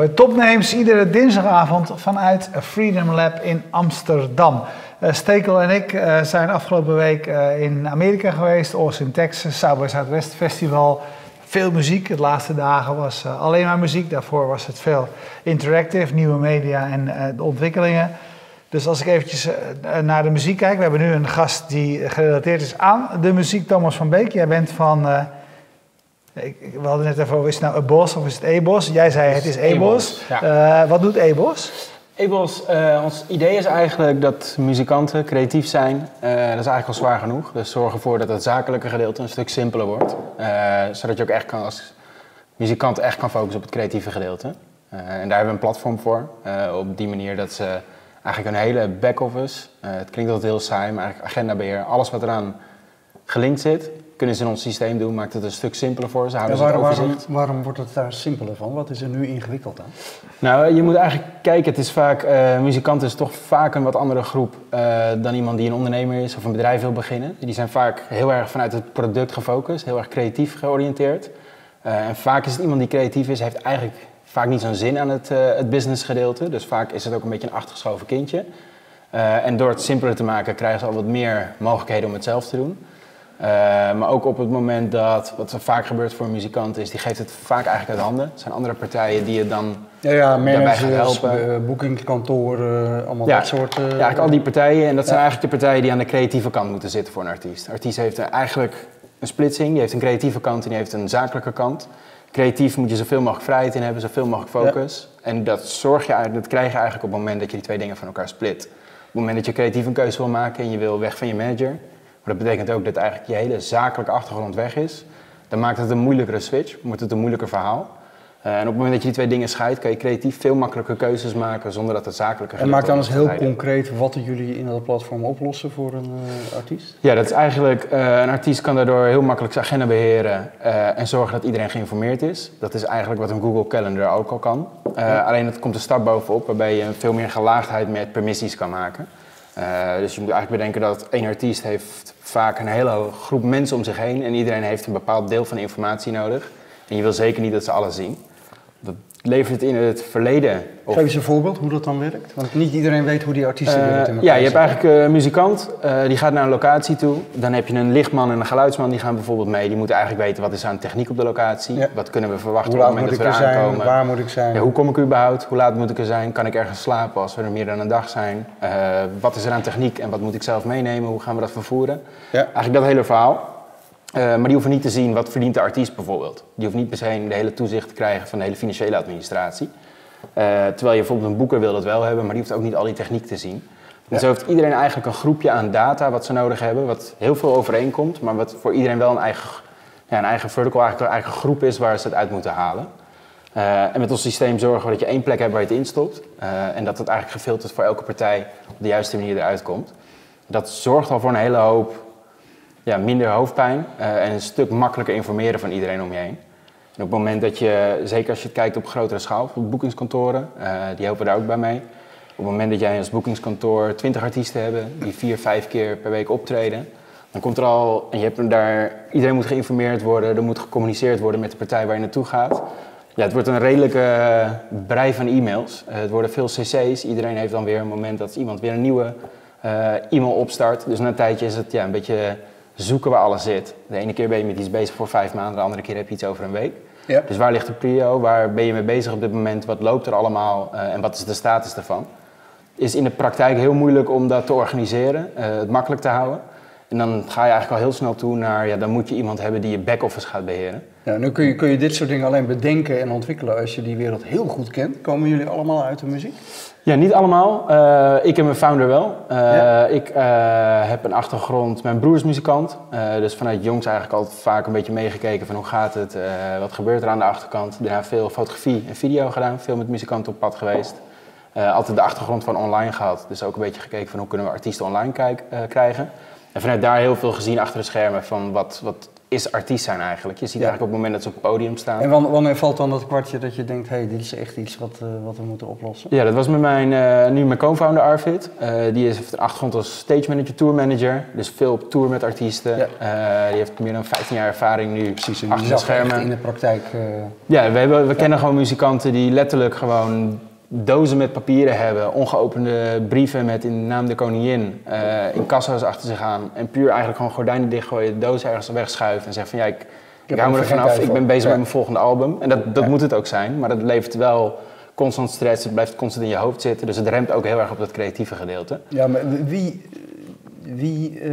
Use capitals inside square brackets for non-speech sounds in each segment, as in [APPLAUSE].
bij Topnames. Iedere dinsdagavond vanuit Freedom Lab in Amsterdam. Uh, Stekel en ik uh, zijn afgelopen week uh, in Amerika geweest, Austin, Texas, South by Southwest Festival. Veel muziek. De laatste dagen was alleen maar muziek. Daarvoor was het veel interactive, nieuwe media en de ontwikkelingen. Dus als ik eventjes naar de muziek kijk. We hebben nu een gast die gerelateerd is aan de muziek. Thomas van Beek, jij bent van we hadden net even over, is het nou EBOS of is het EBOS? Jij zei het is EBOS. Ja. Uh, wat doet EBOS? EBOS, uh, ons idee is eigenlijk dat muzikanten creatief zijn. Uh, dat is eigenlijk al zwaar genoeg. Dus zorg ervoor dat het zakelijke gedeelte een stuk simpeler wordt. zodat je ook echt kan, als muzikant echt kan focussen op het creatieve gedeelte. en daar hebben we een platform voor. op die manier dat ze eigenlijk een hele back-office, het klinkt altijd heel saai, maar eigenlijk agendabeheer, alles wat eraan gelinkt zit, kunnen ze in ons systeem doen, maakt het een stuk simpeler voor ze. Houden ja, waarom, waarom, waarom, wordt het daar simpeler van? Wat is er nu ingewikkeld aan? Nou, je moet eigenlijk kijken, het is vaak, uh, muzikant is toch vaak een wat andere groep uh, dan iemand die een ondernemer is of een bedrijf wil beginnen. Die zijn vaak heel erg vanuit het product gefocust, heel erg creatief georiënteerd. Uh, en vaak is het iemand die creatief is, heeft eigenlijk vaak niet zo'n zin aan het, het business gedeelte. Dus vaak is het ook een beetje een achtergeschoven kindje. en door het simpeler te maken krijgen ze al wat meer mogelijkheden om het zelf te doen. Uh, maar ook op het moment dat, wat er vaak gebeurt voor een muzikant is, die geeft het vaak eigenlijk uit handen. Het zijn andere partijen die je dan ja, ja, daarbij gaan helpen. Uh, boekingskantoren, allemaal ja, dat soort... Uh, ja, eigenlijk al die partijen. En dat zijn eigenlijk de partijen die aan de creatieve kant moeten zitten voor een artiest. Een artiest heeft eigenlijk een splitsing. Die heeft een creatieve kant en die heeft een zakelijke kant. Creatief moet je zoveel mogelijk vrijheid in hebben, zoveel mogelijk focus. En dat, zorg je, dat krijg je eigenlijk op het moment dat je die twee dingen van elkaar split. Op het moment dat je creatief een keuze wil maken en je wil weg van je manager maar dat betekent ook dat eigenlijk je hele zakelijke achtergrond weg is. Dan maakt het een moeilijkere switch, wordt het een moeilijker verhaal. Uh, en op het moment dat je die twee dingen scheidt, kan je creatief veel makkelijker keuzes maken zonder dat het zakelijke En maak dan eens heel concreet wat jullie in dat platform oplossen voor een uh, artiest? Ja, dat is eigenlijk, uh, een artiest kan daardoor heel makkelijk zijn agenda beheren en zorgen dat iedereen geïnformeerd is. Dat is eigenlijk wat een Google Calendar ook al kan. Alleen het komt een stap bovenop waarbij je veel meer gelaagdheid met permissies kan maken. Uh, dus je moet eigenlijk bedenken dat één artiest heeft vaak een hele groep mensen om zich heen en iedereen heeft een bepaald deel van informatie nodig. En je wil zeker niet dat ze alles zien. Levert het in het verleden. Geef eens een voorbeeld hoe dat dan werkt. Want niet iedereen weet hoe die artiesten uh, in Ja, je hebt eigenlijk een muzikant, uh, die gaat naar een locatie toe. Dan heb je een lichtman en een geluidsman, die gaan bijvoorbeeld mee. Die moeten eigenlijk weten wat is aan techniek op de locatie. Ja. Wat kunnen we verwachten op het moment dat we er aankomen. Zijn, waar moet ik zijn? Ja, hoe kom ik überhaupt? Hoe laat moet ik er zijn? Kan ik ergens slapen als we er meer dan een dag zijn? Uh, wat is er aan techniek en wat moet ik zelf meenemen? Hoe gaan we dat vervoeren? Ja. Eigenlijk dat hele verhaal. Uh, maar die hoeven niet te zien wat verdient de artiest bijvoorbeeld. Die hoeft niet per se de hele toezicht te krijgen van de hele financiële administratie. Uh, terwijl je bijvoorbeeld een boeker wil dat wel hebben, maar die hoeft ook niet al die techniek te zien. En zo heeft iedereen eigenlijk een groepje aan data wat ze nodig hebben, wat heel veel overeenkomt, maar wat voor iedereen wel een eigen, ja, een eigen vertical, eigenlijk een eigen groep is waar ze het uit moeten halen. Uh, en met ons systeem zorgen we dat je één plek hebt waar je het instopt en dat het eigenlijk gefilterd voor elke partij op de juiste manier eruit komt. Dat zorgt al voor een hele hoop ja, minder hoofdpijn uh, en een stuk makkelijker informeren van iedereen om je heen. En op het moment dat je, zeker als je het kijkt op grotere schaal, op boekingskantoren, uh, die helpen daar ook bij mee. Op het moment dat jij als boekingskantoor 20 artiesten hebben die vier, vijf keer per week optreden, dan komt er al, en je hebt daar, iedereen moet geïnformeerd worden, er moet gecommuniceerd worden met de partij waar je naartoe gaat. Ja, het wordt een redelijke uh, brei van e-mails. Uh, het worden veel cc's. Iedereen heeft dan weer een moment dat iemand weer een nieuwe e-mail opstart. Dus na een tijdje is het ja, een beetje zoeken waar alles zit. De ene keer ben je met iets bezig voor vijf maanden, de andere keer heb je iets over een week. Ja. Dus waar ligt de prio? Waar ben je mee bezig op dit moment? Wat loopt er allemaal uh, en wat is de status daarvan? Is in de praktijk heel moeilijk om dat te organiseren, uh, het makkelijk te houden. En dan ga je eigenlijk al heel snel toe naar, ja, dan moet je iemand hebben die je back-office gaat beheren. Ja, nu kun je, kun je dit soort dingen alleen bedenken en ontwikkelen als je die wereld heel goed kent. Komen jullie allemaal uit de muziek? Ja, niet allemaal. Uh, ik en mijn founder wel. Uh, Ik uh, heb een achtergrond, mijn broer is muzikant. dus vanuit jongs eigenlijk altijd vaak een beetje meegekeken van hoe gaat het, wat gebeurt er aan de achterkant. Daarna veel fotografie en video gedaan, veel met muzikanten op pad geweest. altijd de achtergrond van online gehad, dus ook een beetje gekeken van hoe kunnen we artiesten online kijk, krijgen. En vanuit daar heel veel gezien achter de schermen van wat, wat is artiest zijn eigenlijk. Je ziet eigenlijk op het moment dat ze op het podium staan. En wanneer valt dan dat kwartje dat je denkt, hé, hey, dit is echt iets wat, uh, wat we moeten oplossen? Ja, dat was met mijn, uh, nu mijn co-founder Arvid. Uh, die heeft een achtergrond als stage manager, tour manager. Dus veel op tour met artiesten. Ja. die heeft meer dan 15 jaar ervaring nu Precies, achter de schermen. in de praktijk. Ja, we, hebben, we kennen gewoon muzikanten die letterlijk gewoon dozen met papieren hebben, ongeopende brieven met in de naam de koningin, uh, in kassa's achter zich aan en puur eigenlijk gewoon gordijnen dichtgooien, de doos ergens wegschuiven en zeggen van ja, ik, ik, hou me er vanaf, ik ben bezig met mijn volgende album. En dat, dat moet het ook zijn, maar dat levert wel constant stress, het blijft constant in je hoofd zitten, dus het remt ook heel erg op dat creatieve gedeelte. Ja, maar wie, wie uh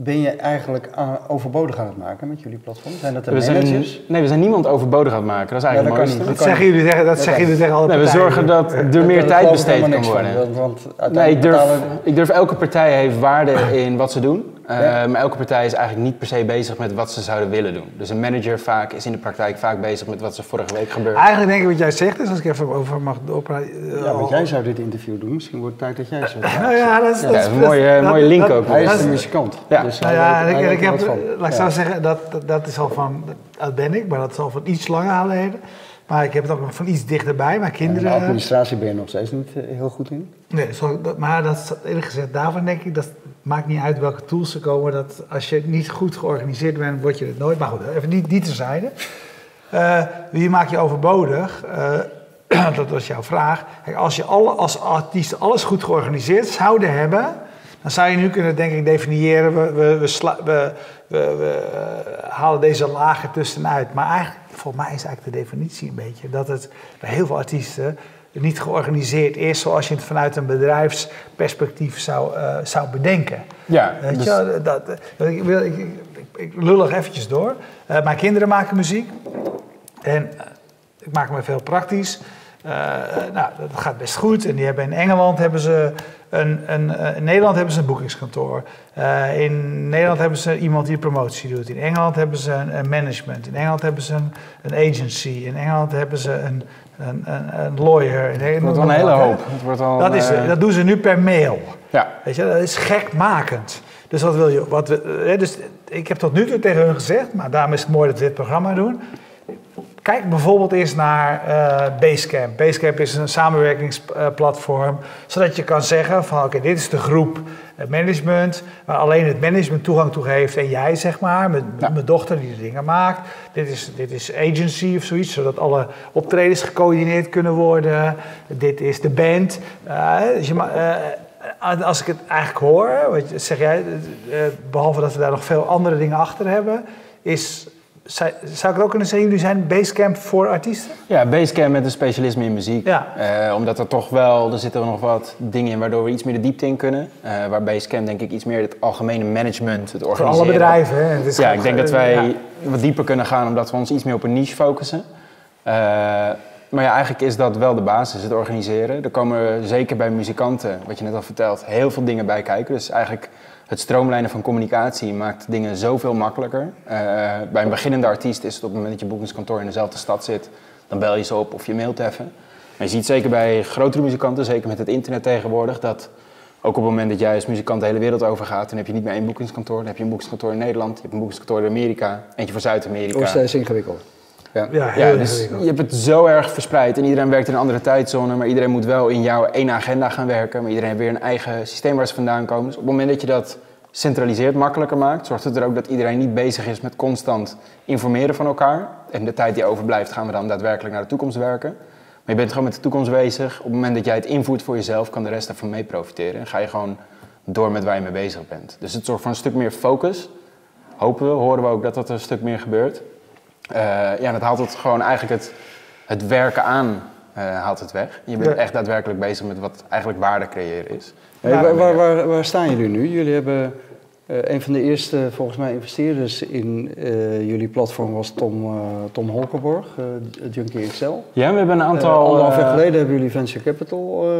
ben je eigenlijk overbodig aan het maken met jullie platform? Zijn dat de we managers? Zijn, nee, we zijn niemand overbodig aan het maken. Dat is eigenlijk ja, dat, dat, zeggen jullie zeggen, dat, zeggen jullie zeggen alle nee, We zorgen dat er meer tijd besteed kan worden. want nee, ik durf, ik durf, elke partij heeft waarde in wat ze doen. Uh, Maar elke partij is eigenlijk niet per se bezig met wat ze zouden willen doen. Dus een manager vaak is in de praktijk vaak bezig met wat er vorige week gebeurde. Eigenlijk denk ik wat jij zegt, is als ik even over mag doorpraten. Uh, ja, want jij zou dit interview doen. Misschien wordt het tijd dat jij zo. [LAUGHS] nou ja, dat is, ja, een mooie, mooie link ook. Hij is de muzikant. Ja, dus nou ja, ik, ik heb, laat ik zo zeggen, dat, dat is al van, dat ben ik, maar dat is al van iets langer geleden. Maar ik heb het ook nog van iets dichterbij. Mijn kinderen. En de administratie ben je nog steeds niet eh, heel goed in? Nee, sorry, maar dat, eerlijk gezegd, daarvan denk ik, dat maakt niet uit welke tools er komen. Dat als je niet goed georganiseerd bent, word je het nooit. Maar goed, even niet, niet terzijde. Uh, wie maak je overbodig? Uh, [CLEARS THROAT] dat was jouw vraag. Kijk, als je alle, als artiest alles goed georganiseerd zouden hebben, dan zou je nu kunnen, denk ik, definiëren: we, we, we, we, we halen deze lagen tussenuit. Maar eigenlijk volgens mij is eigenlijk de definitie een beetje dat het bij heel veel artiesten niet georganiseerd is zoals je het vanuit een bedrijfsperspectief zou, uh, zou bedenken. Ja, Weet dus... je, dat, ik, wil, ik, ik, lullig eventjes door. Uh, mijn kinderen maken muziek en ik maak me veel praktisch. nou, dat gaat best goed. En die hebben in Engeland hebben ze een, een, in Nederland hebben ze een boekingskantoor. Uh, in Nederland hebben ze iemand die promotie doet. In Engeland hebben ze een, een management. In Engeland hebben ze een, een, agency. In Engeland hebben ze een, een, een lawyer. Het wordt een hele hoop. Het wordt al, dat, is, uh, dat doen ze nu per mail. Ja. Weet je, dat is gekmakend. Dus wat wil je? Wat we, dus ik heb tot nu toe tegen hun gezegd, maar daarom is het mooi dat we dit programma doen. Kijk bijvoorbeeld eens naar uh, Basecamp. Basecamp is een samenwerkingsplatform, zodat je kan zeggen van oké, dit is de groep management, waar alleen het management toegang toe heeft en jij zeg maar, met mijn dochter die de dingen maakt. Dit is, dit is agency of zoiets, zodat alle optredens gecoördineerd kunnen worden. Dit is de band. Uh, dus je, uh, als ik het eigenlijk hoor, wat zeg jij, behalve dat we daar nog veel andere dingen achter hebben, is zou ik het ook kunnen zeggen, jullie zijn Basecamp voor artiesten? Ja, Basecamp met een specialisme in muziek. Ja. Uh, omdat er toch wel, er zitten nog wat dingen in waardoor we iets meer de diepte in kunnen. Uh, waar Basecamp denk ik iets meer het algemene management, het organiseren. Voor alle bedrijven, hè? Het is ja, ik denk dat wij ja. wat dieper kunnen gaan omdat we ons iets meer op een niche focussen. Uh, maar ja, eigenlijk is dat wel de basis, het organiseren. Er komen zeker bij muzikanten, wat je net al vertelt, heel veel dingen bij kijken. Dus eigenlijk het stroomlijnen van communicatie maakt dingen zoveel makkelijker. Uh, bij een beginnende artiest is het op het moment dat je boekingskantoor in dezelfde stad zit, dan bel je ze op of je mailt even. Maar je ziet zeker bij grotere muzikanten, zeker met het internet tegenwoordig, dat ook op het moment dat jij als muzikant de hele wereld overgaat, dan heb je niet meer één boekingskantoor. Dan heb je een boekingskantoor in Nederland, je hebt een boekingskantoor in Amerika, eentje voor Zuid-Amerika. Dat is ingewikkeld. Ja, ja, ja dus je hebt het zo erg verspreid en iedereen werkt in een andere tijdzone, maar iedereen moet wel in jouw één agenda gaan werken, maar iedereen heeft weer een eigen systeem waar ze vandaan komen. Dus op het moment dat je dat centraliseert, makkelijker maakt, zorgt het er ook dat iedereen niet bezig is met constant informeren van elkaar. En de tijd die overblijft gaan we dan daadwerkelijk naar de toekomst werken. Maar je bent gewoon met de toekomst bezig. Op het moment dat jij het invoert voor jezelf, kan de rest daarvan mee profiteren. En ga je gewoon door met waar je mee bezig bent. Dus het zorgt voor een stuk meer focus. Hopen we, horen we ook dat dat een stuk meer gebeurt. Uh, ja, dat haalt het gewoon eigenlijk het, het werken aan uh, haalt het weg. Je bent echt daadwerkelijk bezig met wat eigenlijk waarde creëren is. Hey, waar, waar, waar, waar, staan jullie nu? Jullie hebben uh, een van de eerste, volgens mij, investeerders in uh, jullie platform was Tom, uh, Tom Holkenborg, Junkie XL. Ja, we hebben een aantal... anderhalf jaar geleden hebben jullie Venture Capital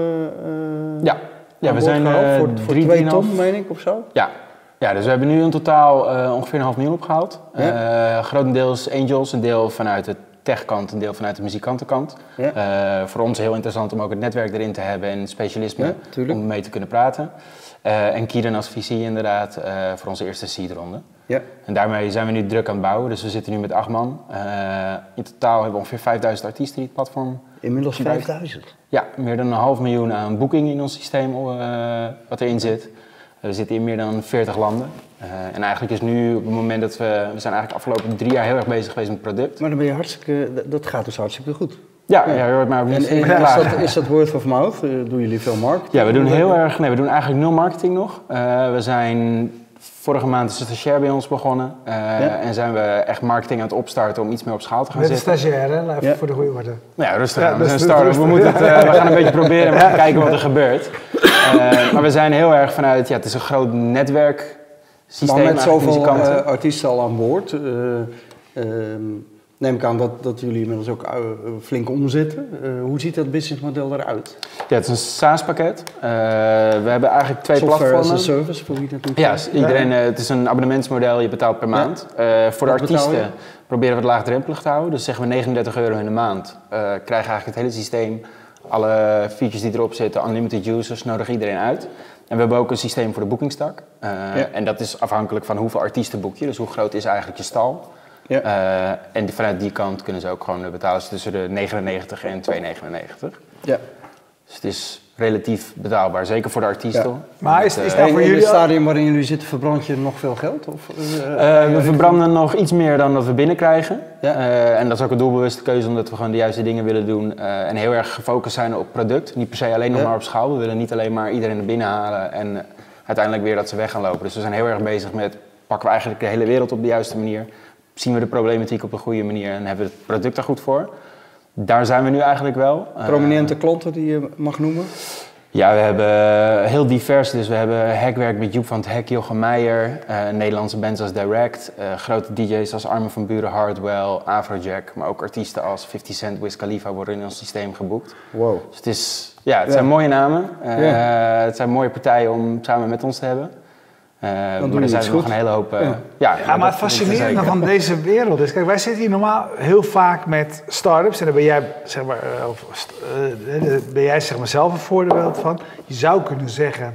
Ja, ja we zijn voor, voor drie, twee ton, meen ik, of zo? Ja, ja, dus we hebben nu in totaal ongeveer een half miljoen opgehaald. Ja? grotendeels angels, een deel vanuit het techkant, een deel vanuit de muzikantenkant. Ja. voor ons heel interessant om ook het netwerk erin te hebben en specialisme om mee te kunnen praten. en Kieran als visie inderdaad voor onze eerste seedronde. Ja. En daarmee zijn we nu druk aan het bouwen. Dus we zitten nu met acht man. in totaal hebben we ongeveer 5000 artiesten die het platform Inmiddels 5000? Ja, meer dan een half miljoen aan boekingen in ons systeem wat erin zit. We zitten in meer dan 40 landen. Uh, en eigenlijk is nu op het moment dat we... We zijn eigenlijk afgelopen drie jaar heel erg bezig geweest met het product. Maar dan ben je hartstikke... Dat gaat dus hartstikke goed. Ja, ja. hoort maar en, en, is, dat, is dat word of mouth? Uh, doen jullie veel marketing? Ja, we doen heel erg... Nee, we doen eigenlijk nul marketing nog. Uh, we zijn Vorige maand is de stagiair bij ons begonnen. Uh, En zijn we echt marketing aan het opstarten om iets meer op schaal te gaan Met zitten. Met de stagiair, hè? Even voor de goede orde. Ja, rustig aan. we zijn start We, moeten het, uh, we gaan een [LAUGHS] beetje proberen en kijken wat er gebeurt. Uh, maar we zijn heel erg vanuit, ja, het is een groot netwerk systeem. Maar met zoveel artiesten al aan boord... Ehm, neem ik aan dat, dat jullie inmiddels ook flink omzetten. Hoe ziet dat businessmodel eruit? Ja, het is een SaaS-pakket. We hebben eigenlijk twee Software platformen. as a service, voor wie dat doet? Ja, iedereen, het is een abonnementsmodel, je betaalt per maand. voor de artiesten proberen we het laagdrempelig te houden. Dus zeggen we 39 euro in de maand. krijgen eigenlijk het hele systeem, alle features die erop zitten, unlimited users, nodig iedereen uit. En we hebben ook een systeem voor de boekingstak. En dat is afhankelijk van hoeveel artiesten boek je. Dus hoe groot is eigenlijk je stal. Ja. Uh, en vanuit die kant kunnen ze ook gewoon eh, betalen ze tussen de 99 en 2,99. Ja. Dus het is relatief betaalbaar, zeker voor de artiesten. Ja. Maar is, is dat voor jullie... In het stadium waarin jullie zitten, verbrand je nog veel geld? Of, uh, we verbranden nog iets meer dan dat we binnenkrijgen. Ja. Uh, en dat is ook een doelbewuste keuze, omdat we gewoon de juiste dingen willen doen. en heel erg gefocust zijn op product. Niet per se alleen nog maar op schaal. We willen niet alleen maar iedereen naar binnen halen en uiteindelijk weer dat ze weg gaan lopen. Dus we zijn heel erg bezig met, pakken we eigenlijk de hele wereld op de juiste manier zien we de problematiek op een goede manier en hebben we het product er goed voor. Daar zijn we nu eigenlijk wel. Prominente uh, klanten die je mag noemen? Ja, we hebben heel divers. Dus we hebben hackwerk met Joep van het Hek, Jochem Meijer, uh, Nederlandse bands als Direct, uh, grote DJ's als Armin van Buren, Hardwell, Afrojack, maar ook artiesten als 50 Cent, Wiz Khalifa worden in ons systeem geboekt. Wow. Dus het, is, ja, het zijn mooie namen. Ja. Het zijn mooie partijen om samen met ons te hebben. Uh, dan maar er zijn nog een hele hoop. Uh, ja. Ja, maar het fascinerende van deze wereld is, kijk, wij zitten hier normaal heel vaak met start-ups en daar ben jij, zeg maar, uh, of, ben jij zeg maar zelf een voorbeeld van. Je zou kunnen zeggen,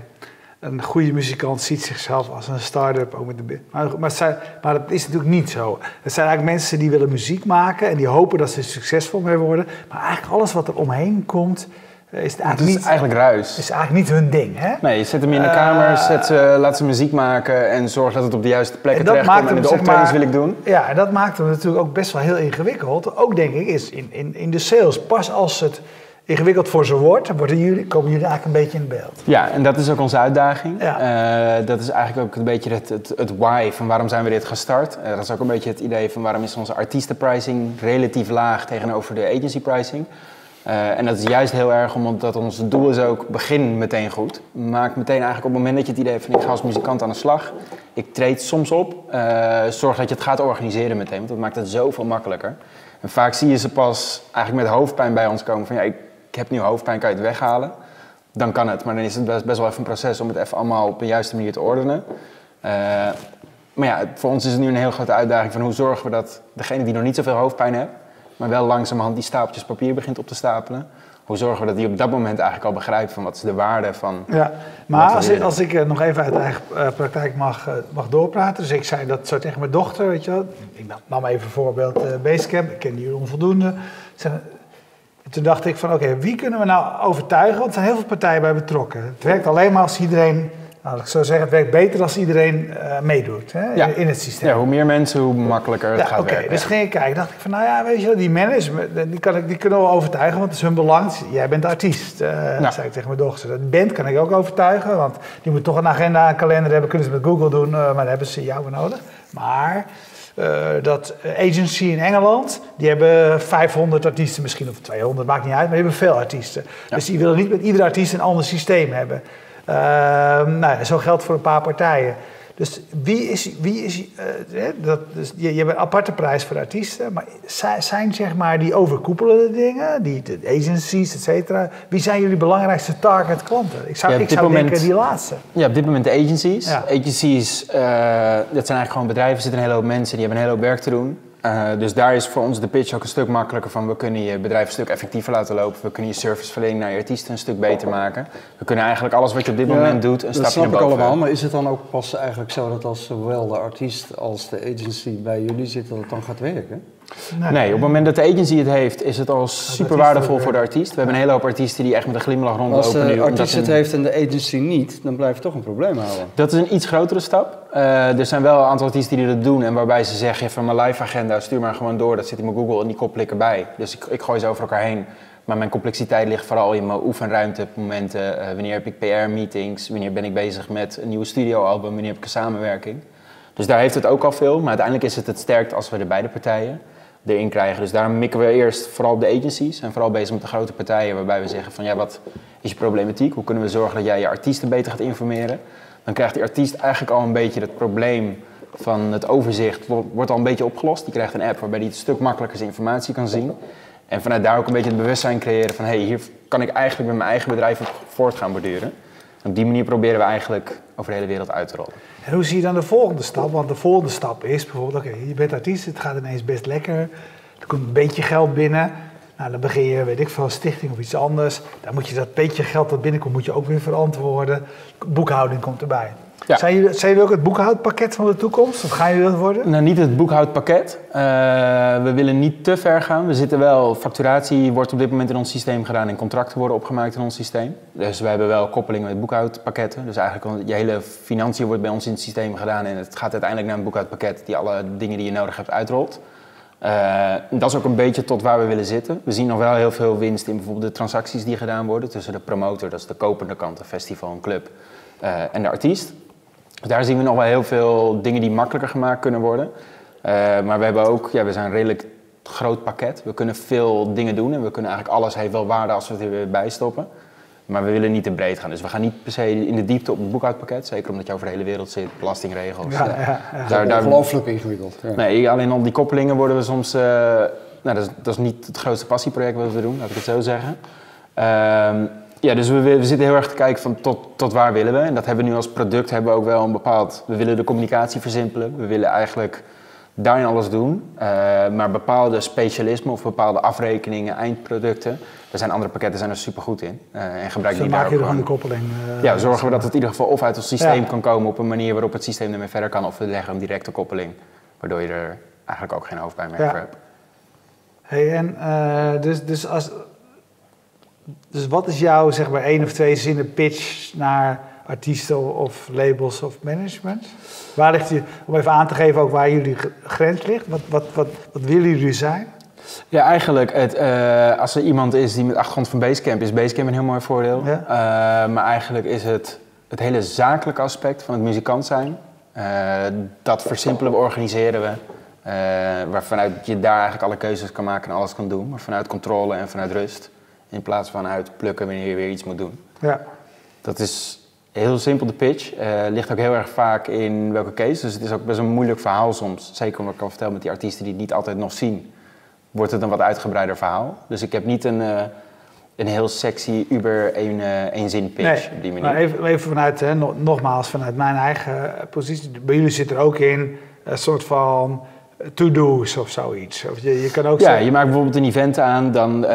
een goede muzikant ziet zichzelf als een start-up. Ook met de, maar, maar, zijn, maar dat is natuurlijk niet zo. Het zijn eigenlijk mensen die willen muziek maken en die hopen dat ze succesvol mee worden. Maar eigenlijk alles wat er omheen komt, is het eigenlijk, het is eigenlijk ruis. is eigenlijk niet hun ding, hè? Nee, je zet hem in de kamer, uh, zet ze, laat ze muziek maken en zorg dat het op de juiste plekken terechtkomt. En de optredens wil ik doen. Ja, en dat maakt hem natuurlijk ook best wel heel ingewikkeld. Ook denk ik is in, in, in de sales. Pas als het ingewikkeld voor ze wordt, worden jullie, komen jullie eigenlijk een beetje in beeld. Ja, en dat is ook onze uitdaging. Ja. Uh, dat is eigenlijk ook een beetje het, het, het why van waarom zijn we dit gestart. Uh, dat is ook een beetje het idee van waarom is onze artiestenpricing relatief laag tegenover de agency pricing. Uh, en dat is juist heel erg omdat ons doel is ook begin meteen goed. Maak meteen eigenlijk op het moment dat je het idee hebt van ik ga als muzikant aan de slag. Ik treed soms op. Uh, zorg dat je het gaat organiseren meteen, want dat maakt het zoveel makkelijker. En vaak zie je ze pas eigenlijk met hoofdpijn bij ons komen van ja, ik, heb nu hoofdpijn, kan je het weghalen? Dan kan het, maar dan is het best, wel even een proces om het even allemaal op een juiste manier te ordenen. Uh, maar ja, voor ons is het nu een heel grote uitdaging van hoe zorgen we dat degene die nog niet zoveel hoofdpijn heeft, maar wel langzamerhand die stapeltjes papier begint op te stapelen. Hoe zorgen we dat die op dat moment eigenlijk al begrijpt van wat is de waarde van. Ja, maar als ik, als ik nog even uit eigen uh, praktijk mag, uh, mag doorpraten. Dus ik zei dat zo tegen mijn dochter, weet je wel. Ik nam even voorbeeld uh, Basecamp, ik ken die onvoldoende. Toen dacht ik van oké, wie kunnen we nou overtuigen? Want er zijn heel veel partijen bij betrokken. Het werkt alleen maar als iedereen nou, ik zou zeggen, het werkt beter als iedereen uh, meedoet hè, ja. in het systeem. Ja, hoe meer mensen, hoe makkelijker het gaat okay, werken. Dus ging ik kijken, dacht ik van, nou ja, weet je wel, die management, die, kan ik, die kunnen we overtuigen, want het is hun belang. Jij bent artiest, uh, ja. zei ik tegen mijn dochter. De band kan ik ook overtuigen, want die moet toch een agenda, een kalender hebben, kunnen ze met Google doen, uh, maar dan hebben ze jou nodig. Maar... Uh, dat agency in Engeland, die hebben 500 artiesten misschien, of 200, maakt niet uit, maar die hebben veel artiesten. Ja. Dus die willen niet met iedere artiest een ander systeem hebben. Uh, nou, zo geldt voor een paar partijen. Dus wie is, wie is uh, dat, dus je, je hebt een aparte prijs voor artiesten, maar zijn zeg maar die overkoepelende dingen, die de agencies, et cetera, wie zijn jullie belangrijkste target klanten? Ik zou, ja, ik zou moment, denken die laatste. Ja, op dit moment de agencies. Ja. Agencies, uh, dat zijn eigenlijk gewoon bedrijven, er zitten een hele hoop mensen, die hebben een hele hoop werk te doen. Uh, dus daar is voor ons de pitch ook een stuk makkelijker van. We kunnen je bedrijf een stuk effectiever laten lopen. We kunnen je serviceverlening naar je artiesten een stuk beter maken. We kunnen eigenlijk alles wat je op dit moment doet een stapje naar boven. Dat snap ik allemaal, maar is het dan ook pas eigenlijk zo dat als zowel de artiest als de agency bij jullie zit, dat het dan gaat werken? Nee. nee. op het moment dat de agency het heeft, is het al super waardevol voor de artiest. We hebben een hele hoop artiesten die echt met een glimlach rondlopen Als de nu, artiest het heeft en de agency niet, dan blijft het toch een probleem houden. Dat is een iets grotere stap. Uh, er zijn wel een aantal artiesten die dat doen en waarbij ze zeggen van mijn live agenda stuur maar gewoon door, dat zit in mijn Google en die koppel ik erbij. Dus ik, ik gooi ze over elkaar heen. Maar mijn complexiteit ligt vooral in mijn oefenruimtemomenten. Uh, wanneer heb ik PR-meetings? Wanneer ben ik bezig met een nieuwe studioalbum? Wanneer heb ik een samenwerking? Dus daar heeft het ook al veel. Maar uiteindelijk is het het sterkt als we de beide partijen erin krijgen. Dus daarom mikken we eerst vooral op de agencies en vooral bezig met de grote partijen waarbij we zeggen van ja, wat is je problematiek? Hoe kunnen we zorgen dat jij je artiesten beter gaat informeren? Dan krijgt die artiest eigenlijk al een beetje het probleem van het overzicht, wordt al een beetje opgelost. Die krijgt een app waarbij hij een stuk makkelijker zijn informatie kan zien. En vanuit daar ook een beetje het bewustzijn creëren van hé, hey, hier kan ik eigenlijk met mijn eigen bedrijf op voort gaan borduren. Op die manier proberen we eigenlijk over de hele wereld uit te rollen. En hoe zie je dan de volgende stap? Want de volgende stap is bijvoorbeeld, oké, je bent artiest, het gaat ineens best lekker. Er komt een beetje geld binnen. Nou, dan begin je, weet ik veel, een stichting of iets anders. Dan moet je dat beetje geld dat binnenkomt, moet je ook weer verantwoorden. Boekhouding komt erbij. Ja. Zijn, jullie, zijn jullie ook het boekhoudpakket van de toekomst? Of gaan jullie dat worden? Nou, niet het boekhoudpakket. Uh, we willen niet te ver gaan. We zitten wel, facturatie wordt op dit moment in ons systeem gedaan en contracten worden opgemaakt in ons systeem. Dus we hebben wel koppelingen met boekhoudpakketten. Dus eigenlijk je hele financiën wordt bij ons in het systeem gedaan en het gaat uiteindelijk naar een boekhoudpakket die alle dingen die je nodig hebt uitrolt. Uh, dat is ook een beetje tot waar we willen zitten. We zien nog wel heel veel winst in bijvoorbeeld de transacties die gedaan worden tussen de promotor, dat is de kopende kant, de festival, een club, uh, en de artiest. Daar zien we nog wel heel veel dingen die makkelijker gemaakt kunnen worden. Uh, maar we hebben ook, ja, we zijn een redelijk groot pakket. We kunnen veel dingen doen en we kunnen eigenlijk alles heeft wel waarde als we het er weer bij stoppen. Maar we willen niet te breed gaan. Dus we gaan niet per se in de diepte op het boekhoudpakket. Zeker omdat je over de hele wereld zit, belastingregels. Ja, ja, ja. Daar, daar, ongelooflijk ingewikkeld. Ja. Nee, alleen al die koppelingen worden we soms... Uh, nou, dat is, dat is, niet het grootste passieproject wat we doen, laat ik het zo zeggen. Uh, ja, dus we, we, zitten heel erg te kijken van tot, tot waar willen we. En dat hebben we nu als product hebben we ook wel een bepaald... We willen de communicatie versimpelen. We willen eigenlijk daarin alles doen. Uh, maar bepaalde specialismen of bepaalde afrekeningen, eindproducten... daar zijn andere pakketten zijn er super goed in. Uh, en gebruik die daar ook gewoon de koppeling. Uh, ja, zorgen we dat het in ieder geval of uit ons systeem ja. kan komen... op een manier waarop het systeem ermee verder kan... of we leggen een directe koppeling. Waardoor je er eigenlijk ook geen hoofdpijn meer ja. hebt. Hey, en dus, dus als dus wat is jouw, zeg maar, één of twee zinnen pitch naar artiesten of labels of management? Waar ligt je, om even aan te geven ook waar jullie grens ligt, wat, wat, wat, wat willen jullie zijn? Ja, eigenlijk, het, uh, als er iemand is die met achtergrond van Basecamp is, Basecamp een heel mooi voordeel. Ja. Uh, maar eigenlijk is het het hele zakelijke aspect van het muzikant zijn. Uh, dat versimpelen we, organiseren we. waarvanuit je daar eigenlijk alle keuzes kan maken en alles kan doen. Maar vanuit controle en vanuit rust. In plaats van uit plukken wanneer je weer iets moet doen. Ja. Dat is heel simpel de pitch. Uh, ligt ook heel erg vaak in welke case. Dus het is ook best een moeilijk verhaal soms. Zeker omdat ik al vertel met die artiesten die het niet altijd nog zien. Wordt het een wat uitgebreider verhaal. Dus ik heb niet een, uh, een heel sexy uber één, uh, één zin pitch nee, op die manier. Maar even, even vanuit, hè, nogmaals, vanuit mijn eigen positie. Bij jullie zit er ook in een soort van to-do's of zoiets. Of je, je kan ook ja, zeggen... je maakt bijvoorbeeld een event aan, dan uh,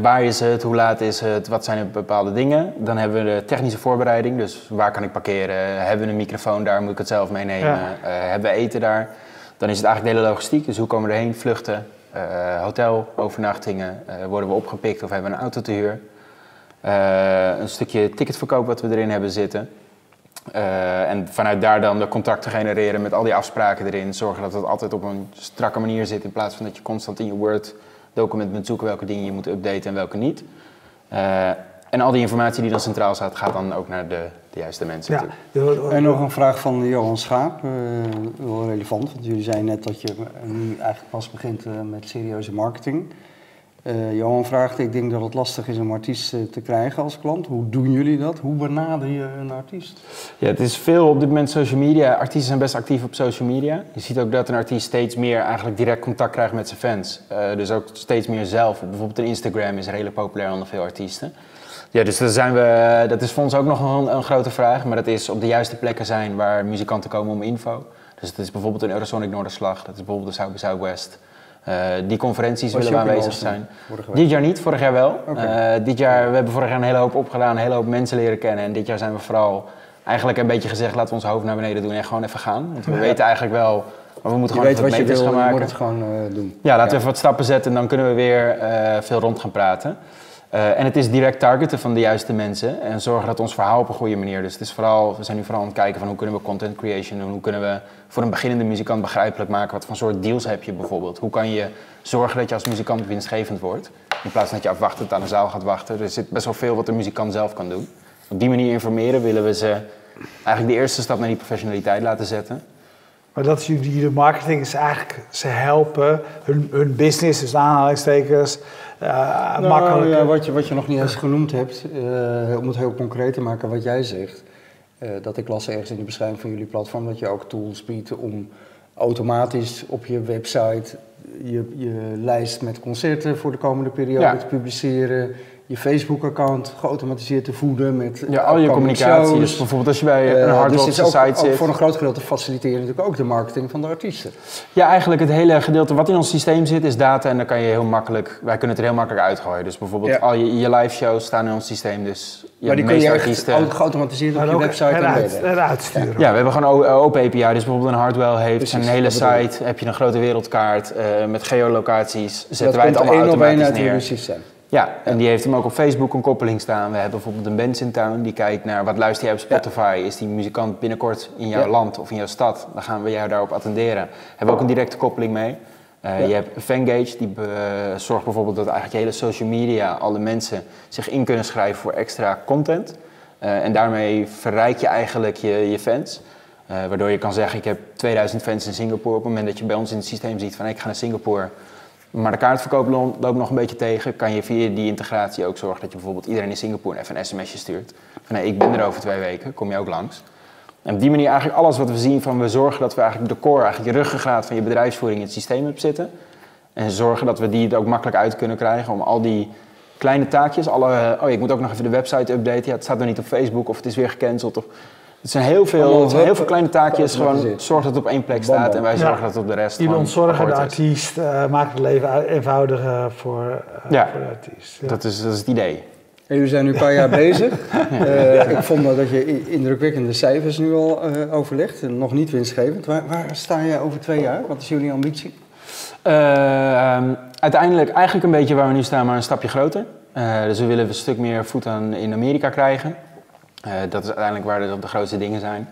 waar is het, hoe laat is het, wat zijn er bepaalde dingen. Dan hebben we de technische voorbereiding, dus waar kan ik parkeren, hebben we een microfoon daar, moet ik het zelf meenemen, ja. uh, hebben we eten daar. Dan is het eigenlijk de hele logistiek, dus hoe komen we erheen, vluchten, uh, hotelovernachtingen, worden we opgepikt of hebben we een auto te huur. een stukje ticketverkoop wat we erin hebben zitten. Uh, en vanuit daar dan de contacten genereren met al die afspraken erin. Zorgen dat het altijd op een strakke manier zit. In plaats van dat je constant in je Word-document moet zoeken welke dingen je moet updaten en welke niet. Uh, en al die informatie die dan centraal staat, gaat dan ook naar de, de juiste mensen. Ja. En nog een vraag van Johan Schaap. Uh, wel relevant, want jullie zeiden net dat je nu eigenlijk pas begint met serieuze marketing. Uh, Johan vraagt, ik denk dat het lastig is om artiesten te krijgen als klant. Hoe doen jullie dat? Hoe benader je een artiest? Ja, het is veel op dit moment social media. Artiesten zijn best actief op social media. Je ziet ook dat een artiest steeds meer eigenlijk direct contact krijgt met zijn fans. Uh, dus ook steeds meer zelf. Bijvoorbeeld een Instagram is redelijk populair onder veel artiesten. Ja, dus daar zijn we, dat is voor ons ook nog een, een grote vraag. Maar dat is op de juiste plekken zijn waar muzikanten komen om info. Dus het is bijvoorbeeld een Eurosonic Noorderslag, dat is bijvoorbeeld de South by Southwest. Uh, die conferenties willen we aanwezig zijn. Dit jaar niet, vorig jaar wel. Okay. Uh, dit jaar, we hebben vorig jaar een hele hoop opgedaan, een hele hoop mensen leren kennen. En dit jaar zijn we vooral eigenlijk een beetje gezegd, laten we ons hoofd naar beneden doen en gewoon even gaan. Want we weten eigenlijk wel, maar we moeten gewoon even wat meters wil, gaan maken. Je moet het gewoon uh, doen. Ja, laten we even wat stappen zetten en dan kunnen we weer veel rond gaan praten. Uh, en het is direct targeten van de juiste mensen en zorgen dat ons verhaal op een goede manier. Dus het is vooral, we zijn nu vooral aan het kijken van hoe kunnen we content creation doen, hoe kunnen we voor een beginnende muzikant begrijpelijk maken wat voor soort deals heb je bijvoorbeeld. Hoe kan je zorgen dat je als muzikant winstgevend wordt, in plaats van dat je afwachtend aan de zaal gaat wachten. Er zit best wel veel wat de muzikant zelf kan doen. Op die manier informeren willen we ze eigenlijk de eerste stap naar die professionaliteit laten zetten. Maar dat is jullie marketing is eigenlijk, ze helpen hun, hun business, dus aanhalingstekens, uh, nou, makkelijk. Ja, wat, je, wat je nog niet eens genoemd hebt, uh, om het heel concreet te maken wat jij zegt. Uh, dat ik las ergens in de beschrijving van jullie platform dat je ook tools biedt om automatisch op je website je, je lijst met concerten voor de komende periode ja. te publiceren je Facebook-account geautomatiseerd te voeden met ja, al je communicatie. Dus bijvoorbeeld als je bij een uh, dus site ook, zit. Ook voor een groot gedeelte faciliteer je natuurlijk ook de marketing van de artiesten. Ja, eigenlijk het hele gedeelte wat in ons systeem zit is data en dan kan je heel makkelijk, wij kunnen het er heel makkelijk uitgooien. Dus bijvoorbeeld ja. al je, je live shows staan in ons systeem, dus je maar die kun je artiesten, ook geautomatiseerd op je website eruit, eruit sturen. Ja, we hebben gewoon open API, dus bijvoorbeeld een Hardwell heeft Precies, een hele site, heb je een grote wereldkaart uh, met geolocaties, zetten dat wij het allemaal automatisch uit neer. systeem. Ja, en die heeft hem ook op Facebook een koppeling staan. We hebben bijvoorbeeld een Benz in Town die kijkt naar wat luister jij op Spotify. Ja. Is die muzikant binnenkort in jouw ja. land of in jouw stad? Dan gaan we jou daarop attenderen. Hebben we ook een directe koppeling mee. Uh, ja. Je hebt Fangage, die uh, zorgt bijvoorbeeld dat eigenlijk je hele social media, alle mensen zich in kunnen schrijven voor extra content. Uh, en daarmee verrijk je eigenlijk je, je fans. waardoor je kan zeggen, ik heb 2000 fans in Singapore. Op het moment dat je bij ons in het systeem ziet van ik ga naar Singapore maar de kaartverkoop loopt nog een beetje tegen. Kan je via die integratie ook zorgen dat je bijvoorbeeld iedereen in Singapore even een sms'je stuurt. Van nee, ik ben er over twee weken, kom je ook langs. En op die manier eigenlijk alles wat we zien van we zorgen dat we eigenlijk de core, eigenlijk je ruggengraat van je bedrijfsvoering in het systeem hebben zitten. En zorgen dat we die er ook makkelijk uit kunnen krijgen om al die kleine taakjes, alle, oh ik moet ook nog even de website updaten, ja het staat nog niet op Facebook of het is weer gecanceld. Of, het zijn heel veel, zijn heel veel kleine taakjes. Gewoon zorg dat het op één plek staat en wij zorgen ja. dat het op de rest. Die ontzorgen de artiest, uh, maken het leven eenvoudiger voor, uh, ja. voor de artiest. Ja. Dat, is, dat is het idee. En jullie zijn nu een paar jaar [LAUGHS] bezig. Uh, ik vond dat je indrukwekkende cijfers nu al uh, overlegt. Nog niet winstgevend. Waar, waar, sta je over twee jaar? Wat is jullie ambitie? Uh, uiteindelijk eigenlijk een beetje waar we nu staan, maar een stapje groter. dus we willen een stuk meer voet aan in Amerika krijgen. Uh, dat is uiteindelijk waar de, grootste dingen zijn.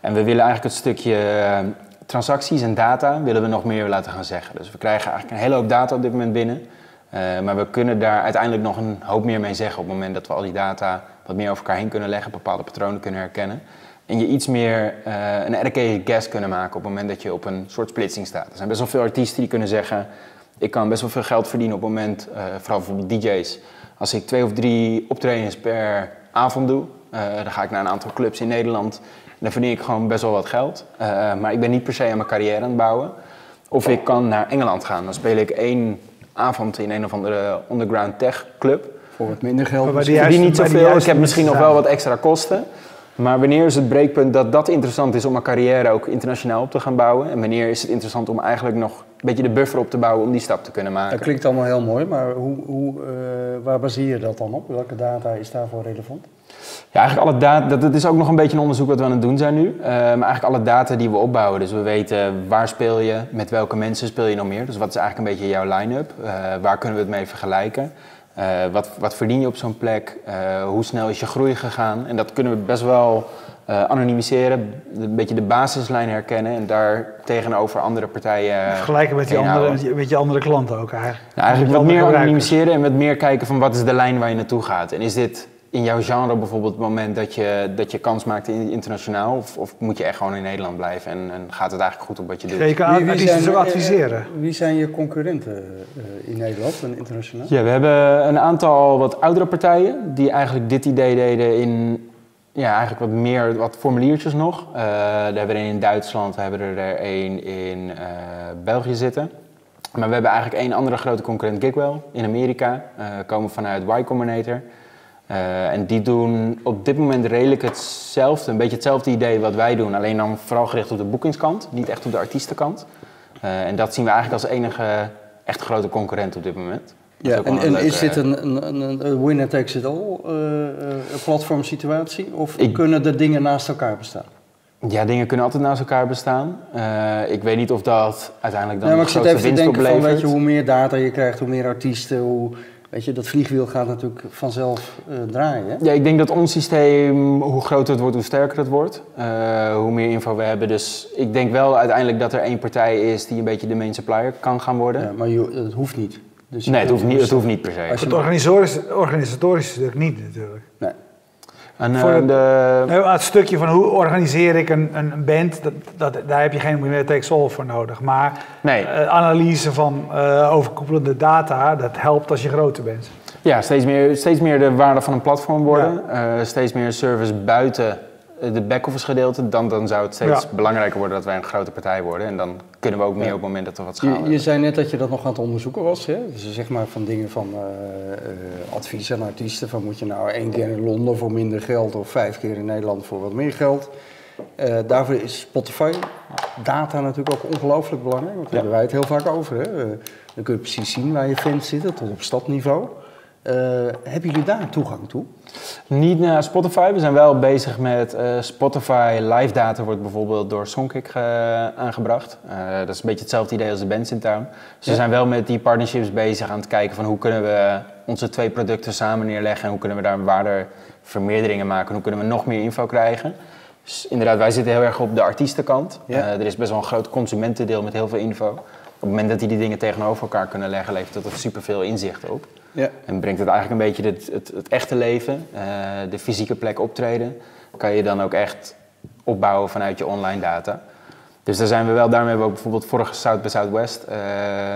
En we willen eigenlijk het stukje uh, transacties en data willen we nog meer laten gaan zeggen. Dus we krijgen eigenlijk een hele hoop data op dit moment binnen. Uh, maar we kunnen daar uiteindelijk nog een hoop meer mee zeggen op het moment dat we al die data wat meer over elkaar heen kunnen leggen, bepaalde patronen kunnen herkennen. En je iets meer een RK guess kunnen maken op het moment dat je op een soort splitsing staat. Er zijn best wel veel artiesten die kunnen zeggen, ik kan best wel veel geld verdienen op het moment, vooral bijvoorbeeld DJ's, als ik twee of drie optredens per avond doe, uh, dan ga ik naar een aantal clubs in Nederland. En dan verdien ik gewoon best wel wat geld. Uh, maar ik ben niet per se aan mijn carrière aan het bouwen. Of ik kan naar Engeland gaan. Dan speel ik één avond in een of andere underground tech club. Voor wat minder geld. Maar ik verdien niet zoveel. Ik heb misschien nog wel wat extra kosten. Maar wanneer is het breekpunt dat dat interessant is om mijn carrière ook internationaal op te gaan bouwen? En wanneer is het interessant om eigenlijk nog een beetje de buffer op te bouwen om die stap te kunnen maken? Dat klinkt allemaal heel mooi, maar hoe, hoe, uh, waar baseer je dat dan op? Welke data is daarvoor relevant? Ja, eigenlijk alle data, dat, dat is ook nog een beetje een onderzoek wat we aan het doen zijn nu. Uh, maar eigenlijk alle data die we opbouwen. Dus we weten waar speel je, met welke mensen speel je nog meer. Dus wat is eigenlijk een beetje jouw line-up? Uh, waar kunnen we het mee vergelijken? Uh, wat, wat verdien je op zo'n plek? hoe snel is je groei gegaan? En dat kunnen we best wel anonimiseren, een beetje de basislijn herkennen en daar tegenover andere partijen. Vergelijken met, die andere, met je andere klanten ook eigenlijk. Nou, eigenlijk wat meer anonimiseren en wat meer kijken van wat is de lijn waar je naartoe gaat. En is dit in jouw genre bijvoorbeeld het moment dat je, dat je kans maakt internationaal? Of, of moet je echt gewoon in Nederland blijven en, en gaat het eigenlijk goed op wat je doet? Wie, wie zijn, zo adviseren. Wie zijn je concurrenten uh, in Nederland en internationaal? Ja, we hebben een aantal wat oudere partijen die eigenlijk dit idee deden in ja, eigenlijk wat meer wat formuliertjes nog. Uh, daar hebben we er een in Duitsland, we hebben er een in uh, België zitten. Maar we hebben eigenlijk één andere grote concurrent, Gigwell, in Amerika. komen vanuit Y Combinator. En die doen op dit moment redelijk hetzelfde, een beetje hetzelfde idee wat wij doen, alleen dan vooral gericht op de boekingskant, niet echt op de artiestenkant. en dat zien we eigenlijk als enige echt grote concurrent op dit moment. Ja, en, en is dit een, een, een winner takes it all uh, platform situatie? Of kunnen de dingen naast elkaar bestaan? Ja, dingen kunnen altijd naast elkaar bestaan. Uh, ik weet niet of dat uiteindelijk dan ja, maar de grootste winst denken oplevert. Van, weet je, hoe meer data je krijgt, hoe meer artiesten, hoe, weet je, dat vliegwiel gaat natuurlijk vanzelf uh, draaien. Hè? Ja, ik denk dat ons systeem, hoe groter het wordt, hoe sterker het wordt. Uh, hoe meer info we hebben. Dus ik denk wel uiteindelijk dat er één partij is die een beetje de main supplier kan gaan worden. Ja, maar je, dat hoeft niet. Dus nee, het hoeft, niet, het hoeft niet per se. Het organisatorische, organisatorische stuk niet natuurlijk. Nee. En, Voor het, de... het stukje van hoe organiseer ik een, een band, dat, dat, daar heb je geen winner takes all voor nodig. Maar nee. uh, analyse van uh, overkoepelende data, dat helpt als je groter bent. Ja, steeds meer, steeds meer de waarde van een platform worden. Ja. Uh, steeds meer service buiten de back-office gedeelte, dan, dan zou het steeds belangrijker worden dat wij een grote partij worden. En dan kunnen we ook meer op het moment dat we wat schalen. Je, je zei net dat je dat nog aan het onderzoeken was. Hè? Dus zeg maar van dingen van uh, uh, advies aan artiesten. Van moet je nou één keer in Londen voor minder geld of vijf keer in Nederland voor wat meer geld. Uh, daarvoor is Spotify data natuurlijk ook ongelooflijk belangrijk. Want daar hebben wij het heel vaak over. Hè? dan kun je precies zien waar je fans zitten, tot op stadniveau. Uh, hebben jullie daar toegang toe? Niet naar Spotify. We zijn wel bezig met uh, Spotify live data wordt bijvoorbeeld door Songkick uh, aangebracht. dat is een beetje hetzelfde idee als de Bands in Town. Dus we zijn wel met die partnerships bezig aan het kijken van hoe kunnen we onze twee producten samen neerleggen en hoe kunnen we daar waardevermeerderingen maken en hoe kunnen we nog meer info krijgen. Dus inderdaad, wij zitten heel erg op de artiestenkant. er is best wel een groot consumentendeel met heel veel info. Op het moment dat die die dingen tegenover elkaar kunnen leggen, levert dat er superveel inzicht op. Ja. En brengt het eigenlijk een beetje het, het, het echte leven, uh, de fysieke plek optreden, kan je dan ook echt opbouwen vanuit je online data. Dus daar zijn we wel, daarmee hebben we ook bijvoorbeeld vorige South by Southwest, uh,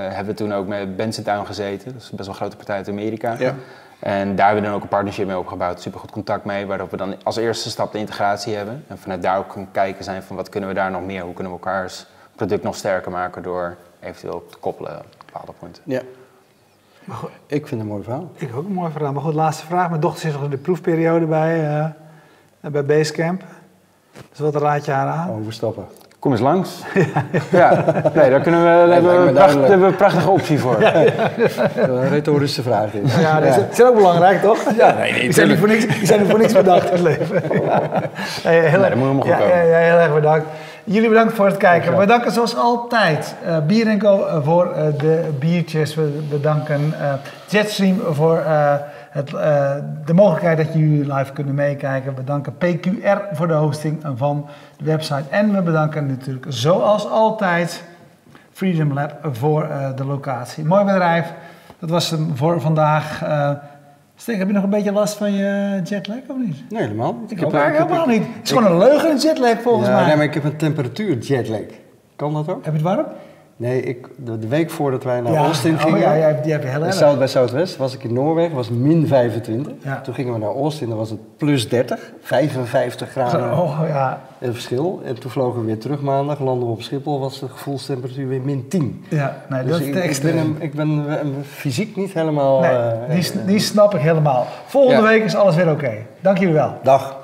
hebben we toen ook met Benson Town gezeten. Dat is best wel een grote partij uit Amerika. Ja. En daar hebben we dan ook een partnership mee opgebouwd, super goed contact mee, waarop we dan als eerste stap de integratie hebben. En vanuit daar ook kunnen kijken zijn van wat kunnen we daar nog meer, hoe kunnen we elkaars product nog sterker maken door eventueel te koppelen op bepaalde punten. Ja. Goed, ik vind het een mooi verhaal. Ik ook een mooi verhaal. Maar goed, laatste vraag. Mijn dochter zit nog in de proefperiode bij, uh, bij Basecamp. Dus wat raad je haar aan? Overstappen. Kom eens langs. [LAUGHS] ja. Nee, daar, kunnen we, daar hebben, we pracht, hebben we een prachtige optie voor. [LAUGHS] Ja, ja. Een retorische vraag is. Ja, dat is, ook belangrijk, toch? Ja, nee, nee, die, zijn niet voor niks, die zijn er voor niks bedacht in het leven. Hey, [LAUGHS] heel, nee, dat moet helemaal goed ja, ja, heel erg bedankt. Jullie bedankt voor het kijken. We bedanken zoals altijd uh, Bier Co voor uh, de biertjes. We bedanken uh, Jetstream voor het, de mogelijkheid dat jullie live kunnen meekijken. We bedanken PQR voor de hosting van de website. En we bedanken natuurlijk zoals altijd Freedom Lab voor de locatie. Mooi bedrijf. Dat was hem voor vandaag. Steek, heb je nog een beetje last van je jetlag of niet? Nee, helemaal niet. Ik heb, helemaal niet. Het is gewoon een leugen, een jetlag volgens mij. Nee, maar ik heb een temperatuur jetlag. Kan dat ook? Heb je het warm? Nee, ik, de, week voordat wij naar ja. Austin oh, gingen, ja, heel erg. South bij Southwest was ik in Noorwegen, was min 25. Ja. Toen gingen we naar Austin, dan was het plus 30, 55 graden oh, ja. het verschil. En toen vlogen we weer terug maandag, landen we op Schiphol, was de gevoelstemperatuur weer min 10. Ja, nee, dus dat is ik, ik, ben, ik ben fysiek niet helemaal... Nee, uh, die, die snap ik helemaal. Volgende week is alles weer oké. Okay. Dank jullie wel. Dag.